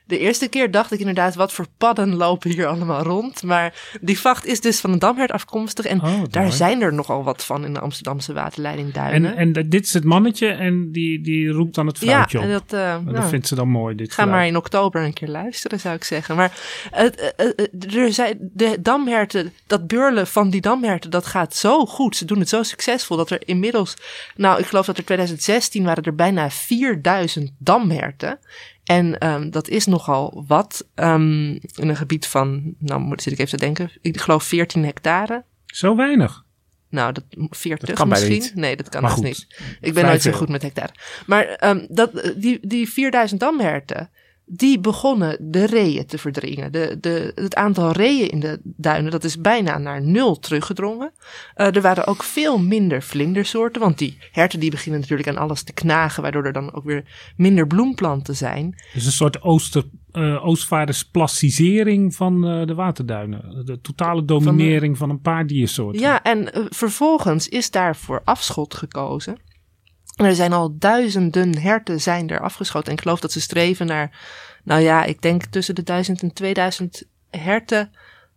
De eerste keer dacht ik inderdaad, wat voor padden lopen hier allemaal rond. Maar die vacht is dus van een damhert afkomstig. En Oh, daar mooi. zijn er nogal wat van in de Amsterdamse waterleiding Duinen. En, en dit is het mannetje en die, die roept dan het ja, vrouwtje op. en dat, eh, En nou, dat vindt ze dan mooi, dit Ga maar in oktober een keer luisteren, zou ik zeggen. Maar het, eh, eh, er zijn, de damherten, dat beurlen van die damherten, dat gaat zo goed. Ze doen het zo succesvol dat er inmiddels, nou, ik geloof dat er 2016 waren er bijna 4000 damherten. En ehm, dat is nogal wat ehm, in een gebied van, nou moet zit ik even te denken, ik geloof 14 hectare. Zo weinig. Nou, dat 40 Dat kan bijna misschien. niet. Nee, dat kan dus niet. Ik ben nooit zo goed met hectare. Maar ehm, dat, die, die 4000 damherten, die begonnen de reeën te verdringen. De, de, het aantal reeën in de duinen, dat is bijna naar nul teruggedrongen. Eh, er waren ook veel minder vlindersoorten, want die herten die beginnen natuurlijk aan alles te knagen, waardoor er dan ook weer minder bloemplanten zijn. Dus een soort ooster, oostvaardersplassisering van eh, de waterduinen. De totale dominering van, een paar diersoorten. Ja, en vervolgens is daarvoor afschot gekozen. Er zijn al duizenden herten zijn er afgeschoten. En ik geloof dat ze streven naar, nou ja, ik denk tussen de 1000 en 2000 herten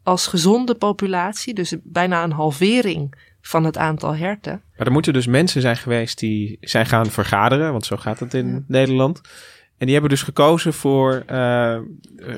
als gezonde populatie. Dus bijna een halvering van het aantal herten. Maar er moeten dus mensen zijn geweest die zijn gaan vergaderen, want zo gaat het in Nederland. En die hebben dus gekozen voor eh,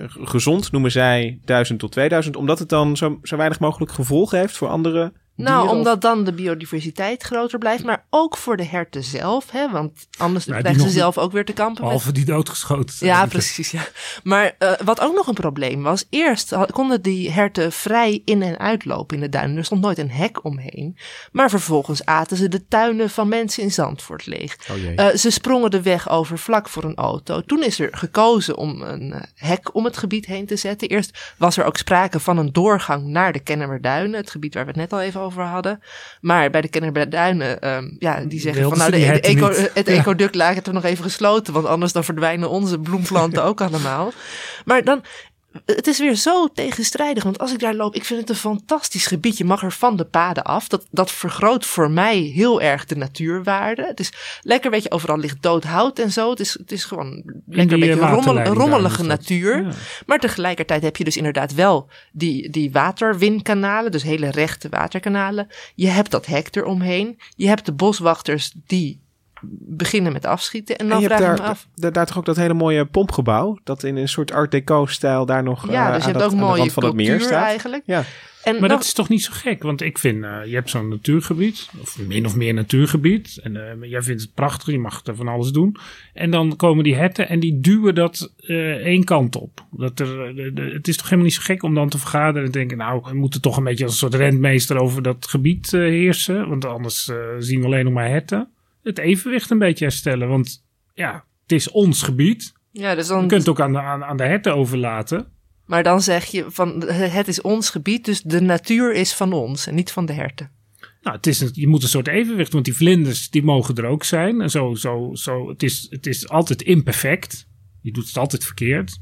gezond, noemen zij 1000 tot 2000, omdat het dan zo, zo weinig mogelijk gevolgen heeft voor andere Nou, dieren, of- omdat dan de biodiversiteit groter blijft, maar ook voor de herten zelf. Hè, want anders die krijgen ze zelf ook weer te kampen met Behalve die doodgeschoten. Ja, precies. Ja. Maar eh, wat ook nog een probleem was, eerst konden die herten vrij in en uitlopen in de duinen. Er stond nooit een hek omheen. Maar vervolgens aten ze de tuinen van mensen in Zandvoort leeg. Oh. Eh, ze sprongen de weg over vlak voor een auto. Toen is er gekozen om een eh, hek om het gebied heen te zetten. Eerst was er ook sprake van een doorgang naar de Kennemerduinen, het gebied waar we het net al even over hadden. Maar bij de Kennemerduinen, ehm ja, die zeggen Wilden van nou, de, eco, het Ja. ecoduct lagen er nog even gesloten, want anders dan verdwijnen onze bloemplanten ook allemaal. Maar dan, het is weer zo tegenstrijdig, want als ik daar loop, ik vind het een fantastisch gebied. Je mag er van de paden af. Dat, dat vergroot voor mij heel erg de natuurwaarde. Het is lekker, weet je, overal ligt dood hout en zo. Het is, het is gewoon lekker een beetje eh, rommel, rommelige natuur. Ja. Maar tegelijkertijd heb je dus inderdaad wel die, die waterwinkanalen, dus hele rechte waterkanalen. Je hebt dat hek eromheen. Je hebt de boswachters die beginnen met afschieten. En En dan je hebt vraag ik daar, me af. daar, daar toch ook dat hele mooie pompgebouw, dat in een soort art deco-stijl daar nog Ja, eh, dus je aan hebt dat- ook mooie van het meer cultuur staat. eigenlijk. Ja. En Maar dan- dat is toch niet zo gek? Want ik vind, eh, je hebt zo'n natuurgebied, of min of meer natuurgebied. En eh, jij vindt het prachtig, je mag er van alles doen. En dan komen die herten en die duwen dat eh, één kant op. Dat er, de- de- het is toch helemaal niet zo gek om dan te vergaderen en te denken... nou, we moeten toch een beetje als een soort rentmeester over dat gebied heersen. Want anders zien we alleen nog maar herten. Het evenwicht een beetje herstellen, want ja, het is ons gebied. ja, dus Je dan, kunt het ook aan de, aan, aan de herten overlaten. maar dan zeg je van het is ons gebied, dus de natuur is van ons en niet van de herten. Nou, het is, een- je moet een soort evenwicht, want die vlinders die mogen er ook zijn. En zo, zo, zo, het, is, het is altijd imperfect. Je doet het altijd verkeerd.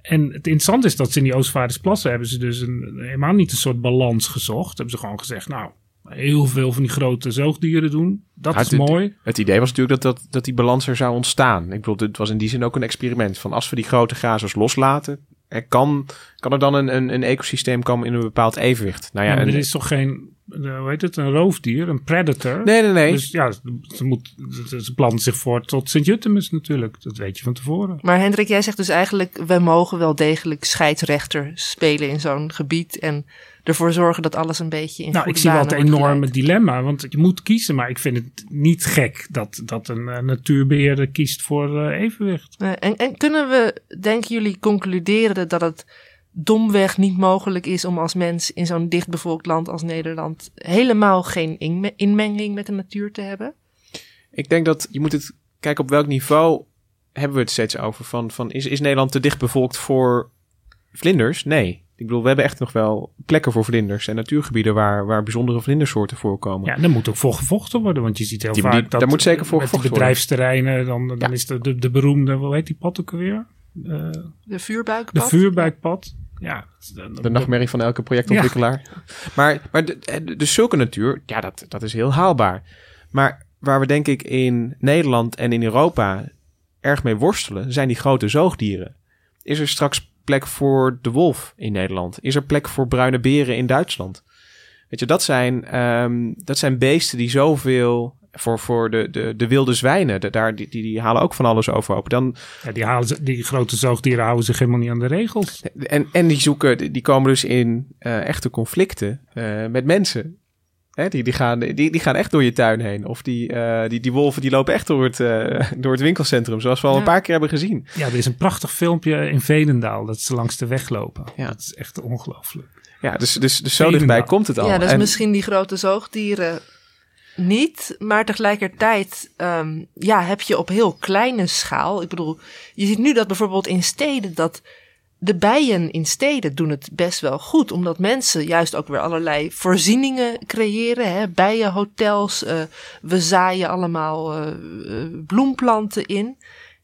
En het interessante is dat ze in die Oostvaardersplassen hebben ze dus een, helemaal niet een soort balans gezocht. Hebben ze gewoon gezegd, nou, heel veel van die grote zoogdieren doen. Dat Ja, is het- mooi. Het idee was natuurlijk dat, dat, dat die balans er zou ontstaan. Ik bedoel, het was in die zin ook een experiment. Van als we die grote grazers loslaten, er kan, kan er dan een, een, een ecosysteem komen in een bepaald evenwicht. Nou ja, er is toch geen, eh, hoe heet het, een roofdier, een predator. nee, nee, nee. Dus ja, ze, moet, ze ze planten zich voort tot Sint-Jutemus natuurlijk. Dat weet je van tevoren. Maar Hendrik, jij zegt dus eigenlijk, we mogen wel degelijk scheidsrechter spelen in zo'n gebied en ervoor zorgen dat alles een beetje in Nou, ik zie wel het enorme geleid. dilemma, want je moet kiezen, maar ik vind het niet gek dat, dat een eh, natuurbeheerder kiest voor eh, evenwicht. Eh, En, en kunnen we, denken jullie, concluderen dat het domweg niet mogelijk is om als mens in zo'n dichtbevolkt land als Nederland helemaal geen inme- inmenging met de natuur te hebben? Ik denk dat je moet het kijken op welk niveau hebben we het steeds over van, van is, is Nederland te dicht bevolkt voor vlinders? Nee. Ik bedoel, we hebben echt nog wel plekken voor vlinders en natuurgebieden waar, waar bijzondere vlindersoorten voorkomen. Ja, daar moet ook voor gevochten worden, want je ziet heel Die- vaak die- dat daar moet zeker voor gevochten worden. bedrijfsterreinen, dan, dan Ja. is de, de, de beroemde, hoe heet die pad ook alweer? Eh, De de vuurbuikpad. vuurbuikpad. Ja, dan- De nachtmerrie van elke projectontwikkelaar. Maar, maar de, de- dus zulke natuur, ja, dat, dat is heel haalbaar. Maar waar we denk ik in Nederland en in Europa erg mee worstelen, zijn die grote zoogdieren. Is er straks plek voor de wolf in Nederland? Is er plek voor bruine beren in Duitsland? Weet je, dat zijn, ehm, dat zijn beesten die zoveel... Voor, voor de, de, de wilde zwijnen, de- daar, die, die, die halen ook van alles overhoop. Dan, Ja, die, halen ze, die grote zoogdieren houden zich helemaal niet aan de regels. En, en die zoeken, die- die komen dus in eh, echte conflicten eh, met mensen. Hè, die, die, gaan, die, die gaan echt door je tuin heen. Of die, eh, die, die wolven die lopen echt door het, eh, door het winkelcentrum. Zoals we al een paar keer hebben gezien. Ja, er is een prachtig filmpje in Veenendaal dat ze langs de weg lopen. Ja. Dat is echt ongelooflijk. Ja, dus, dus, dus zo dichtbij komt het al. Ja, dus En- misschien die grote zoogdieren niet, maar tegelijkertijd ehm, ja, heb je op heel kleine schaal. Ik bedoel, je ziet nu dat bijvoorbeeld in steden dat de bijen in steden doen het best wel goed, omdat mensen juist ook weer allerlei voorzieningen creëren, hè, bijenhotels. eh, we zaaien allemaal eh, eh, bloemplanten in.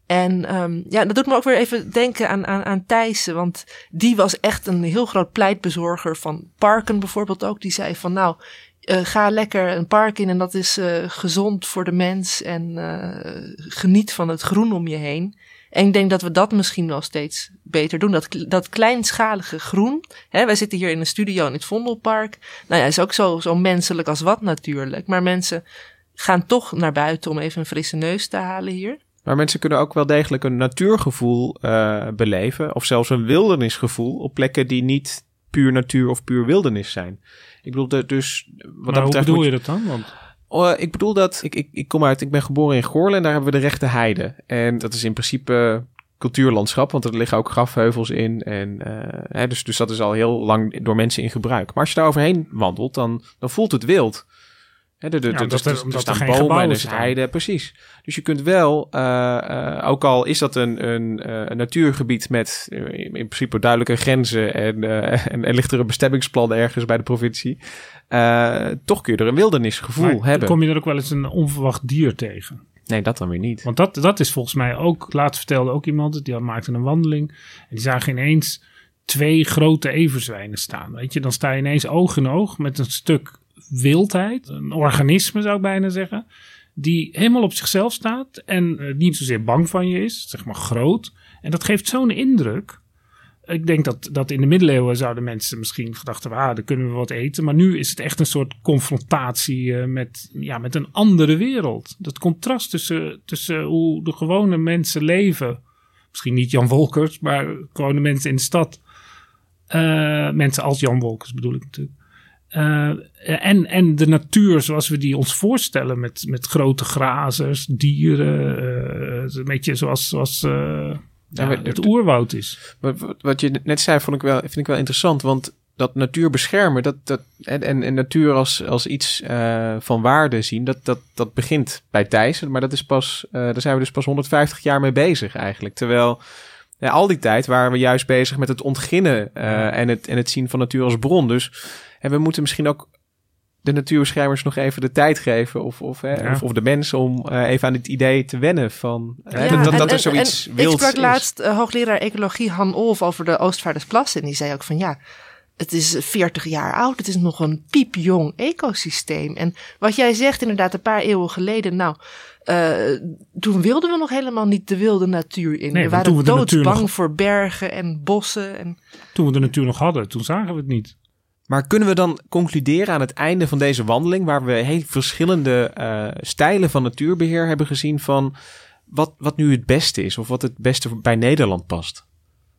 En ehm, ja, dat doet me ook weer even denken aan, aan, aan Thijssen. Want die was echt een heel groot pleitbezorger van parken bijvoorbeeld ook. Die zei van nou, ga lekker een park in en dat is gezond voor de mens. En geniet van het groen om je heen. En ik denk dat we dat misschien wel steeds beter doen. Dat, dat kleinschalige groen. Hè, wij zitten hier in een studio in het Vondelpark. Nou ja, is ook zo, zo menselijk als wat natuurlijk. Maar mensen gaan toch naar buiten om even een frisse neus te halen hier. Maar mensen kunnen ook wel degelijk een natuurgevoel eh, beleven. Of zelfs een wildernisgevoel op plekken die niet puur natuur of puur wildernis zijn. Ik bedoel, de- dus wat maar dat hoe bedoel moet je dat dan? Want Oh, ik bedoel dat, ik, ik, ik kom uit, ik ben geboren in Goorlen en daar hebben we de rechte heide. En dat is in principe cultuurlandschap, want er liggen ook grafheuvels in. En, eh, hè, dus, dus dat is al heel lang door mensen in gebruik. Maar als je daar overheen wandelt, dan, dan voelt het wild. Hè, de, de, Ja, de- dus- er- dus- er staan geen bomen en er is heide, precies. Dus je kunt wel, eh, eh, ook al is dat een, een, een natuurgebied met in principe duidelijke grenzen en, en, en ligt er een bestemmingsplan ergens bij de provincie, toch kun je er een wildernisgevoel maar hebben. kom je er ook wel eens een onverwacht dier tegen? Nee, dat dan weer niet. Want dat, dat is volgens mij ook, laatst vertelde ook iemand, die maakte een wandeling. En die zagen ineens twee grote everzwijnen staan. Weet je, dan sta je ineens oog in oog met een stuk wildheid. Een organisme zou ik bijna zeggen. Die helemaal op zichzelf staat en eh, niet zozeer bang van je is, zeg maar groot. En dat geeft zo'n indruk. Ik denk dat, dat in de middeleeuwen zouden mensen misschien gedacht hebben, ah, dan kunnen we wat eten. Maar nu is het echt een soort confrontatie eh, met, ja, met een andere wereld. Dat contrast tussen, tussen hoe de gewone mensen leven. Misschien niet Jan Wolkers, maar gewone mensen in de stad. Eh, mensen als Jan Wolkers bedoel ik natuurlijk. En, en de natuur zoals we die ons voorstellen. Met, met grote grazers, dieren. eh, een beetje zoals, zoals eh, ja, maar- het oerwoud is. Wat, wat- je net zei, vond ik wel, vind ik wel interessant. Want dat natuur beschermen dat, dat, en, en, en natuur als, als iets eh, van waarde zien, dat, dat, dat begint bij Thijs. Maar dat is pas, eh, daar zijn we dus pas 150 jaar mee bezig eigenlijk. Terwijl ja, al die tijd waren we juist bezig met het ontginnen eh, en, het, en het zien van natuur als bron. Dus en we moeten misschien ook de natuurbeschermers nog even de tijd geven. Of, of, hè, Ja. of, of de mensen om eh, even aan dit idee te wennen van hè, Ja, dat, dat, en- dat er en- zoiets en wilds Ik sprak is. laatst eh, hoogleraar ecologie Han Olf over de Oostvaardersplas. En die zei ook van ja, het is 40 jaar oud. Het is nog een piepjong ecosysteem. En wat jij zegt inderdaad een paar eeuwen geleden. Nou, eh, toen wilden we nog helemaal niet de wilde natuur in. Nee, we waren doodsbang nog- voor bergen en bossen. En... Toen we de natuur nog hadden, toen zagen we het niet. Maar kunnen we dan concluderen aan het einde van deze wandeling, waar we heel verschillende eh, stijlen van natuurbeheer hebben gezien, van wat, wat nu het beste is of wat het beste bij Nederland past?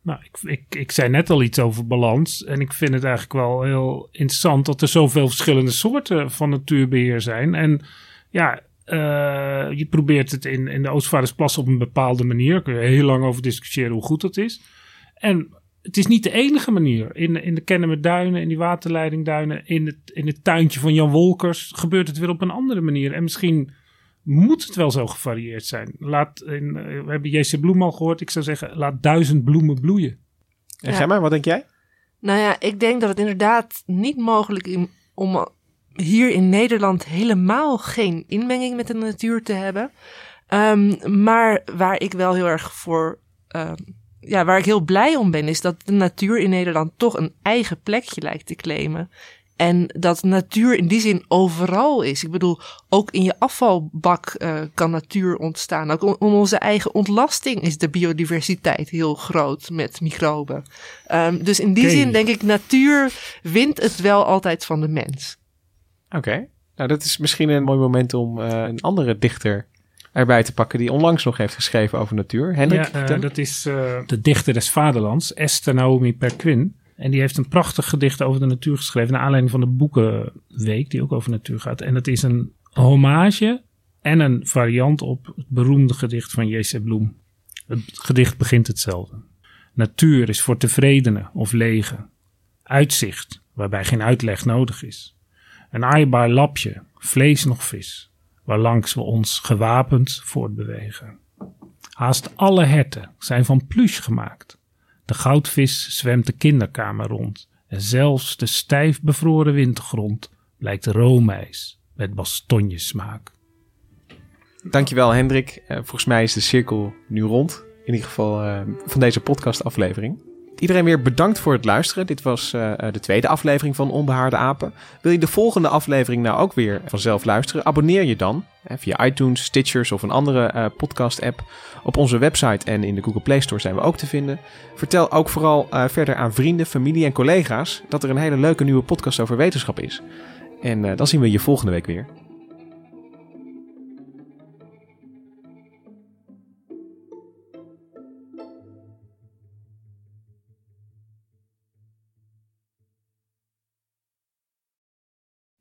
Nou, ik, ik, ik zei net al iets over balans. En ik vind het eigenlijk wel heel interessant dat er zoveel verschillende soorten van natuurbeheer zijn. En ja, eh, je probeert het in, in de Oostvaardersplas op een bepaalde manier. Daar kun je heel lang over discussiëren hoe goed dat is. En het is niet de enige manier. In, in de Kennemerduinen, in die waterleidingduinen, in het, in het tuintje van Jan Wolkers gebeurt het weer op een andere manier. En misschien moet het wel zo gevarieerd zijn. Laat, in, eh, we hebben JC Bloem al gehoord. Ik zou zeggen, laat duizend bloemen bloeien. En Ja. Gemma, wat denk jij? Nou ja, ik denk dat het inderdaad niet mogelijk is om hier in Nederland helemaal geen inmenging met de natuur te hebben. Ehm, maar waar ik wel heel erg voor, ehm, ja, waar ik heel blij om ben, is dat de natuur in Nederland toch een eigen plekje lijkt te claimen. En dat natuur in die zin overal is. Ik bedoel, ook in je afvalbak eh, kan natuur ontstaan. Ook om, onze eigen ontlasting is de biodiversiteit heel groot met microben. Ehm, dus in die zin denk ik, natuur wint het wel altijd van de mens. Oké. Nou, dat is misschien een mooi moment om eh, een andere dichter erbij te pakken die onlangs nog heeft geschreven over natuur. Hendrik, Ja, eh, dat is eh, de dichter des vaderlands, Esther Naomi Perquin. En die heeft een prachtig gedicht over de natuur geschreven... naar aanleiding van de Boekenweek, die ook over natuur gaat. En dat is een hommage en een variant op het beroemde gedicht van J.C. Bloem. Het gedicht begint hetzelfde. Natuur is voor tevredenen of lege. Uitzicht, waarbij geen uitleg nodig is. Een aaibaar lapje, vlees nog vis, waarlangs we ons gewapend voortbewegen. Haast alle herten zijn van pluche gemaakt. De goudvis zwemt de kinderkamer rond. En zelfs de stijf bevroren wintergrond blijkt roomijs met bastonjesmaak. Dankjewel Hendrik. Eh, volgens mij is de cirkel nu rond. In ieder geval eh, van deze podcastaflevering. Iedereen weer bedankt voor het luisteren. Dit was eh, eh, de tweede aflevering van Onbehaarde Apen. Wil je de volgende aflevering nou ook weer vanzelf luisteren? Abonneer je dan eh, via iTunes, Stitchers of een andere eh, podcast-app. Op onze website en in de Google Play Store zijn we ook te vinden. Vertel ook vooral verder aan vrienden, familie en collega's dat er een hele leuke nieuwe podcast over wetenschap is. En dan zien we je volgende week weer.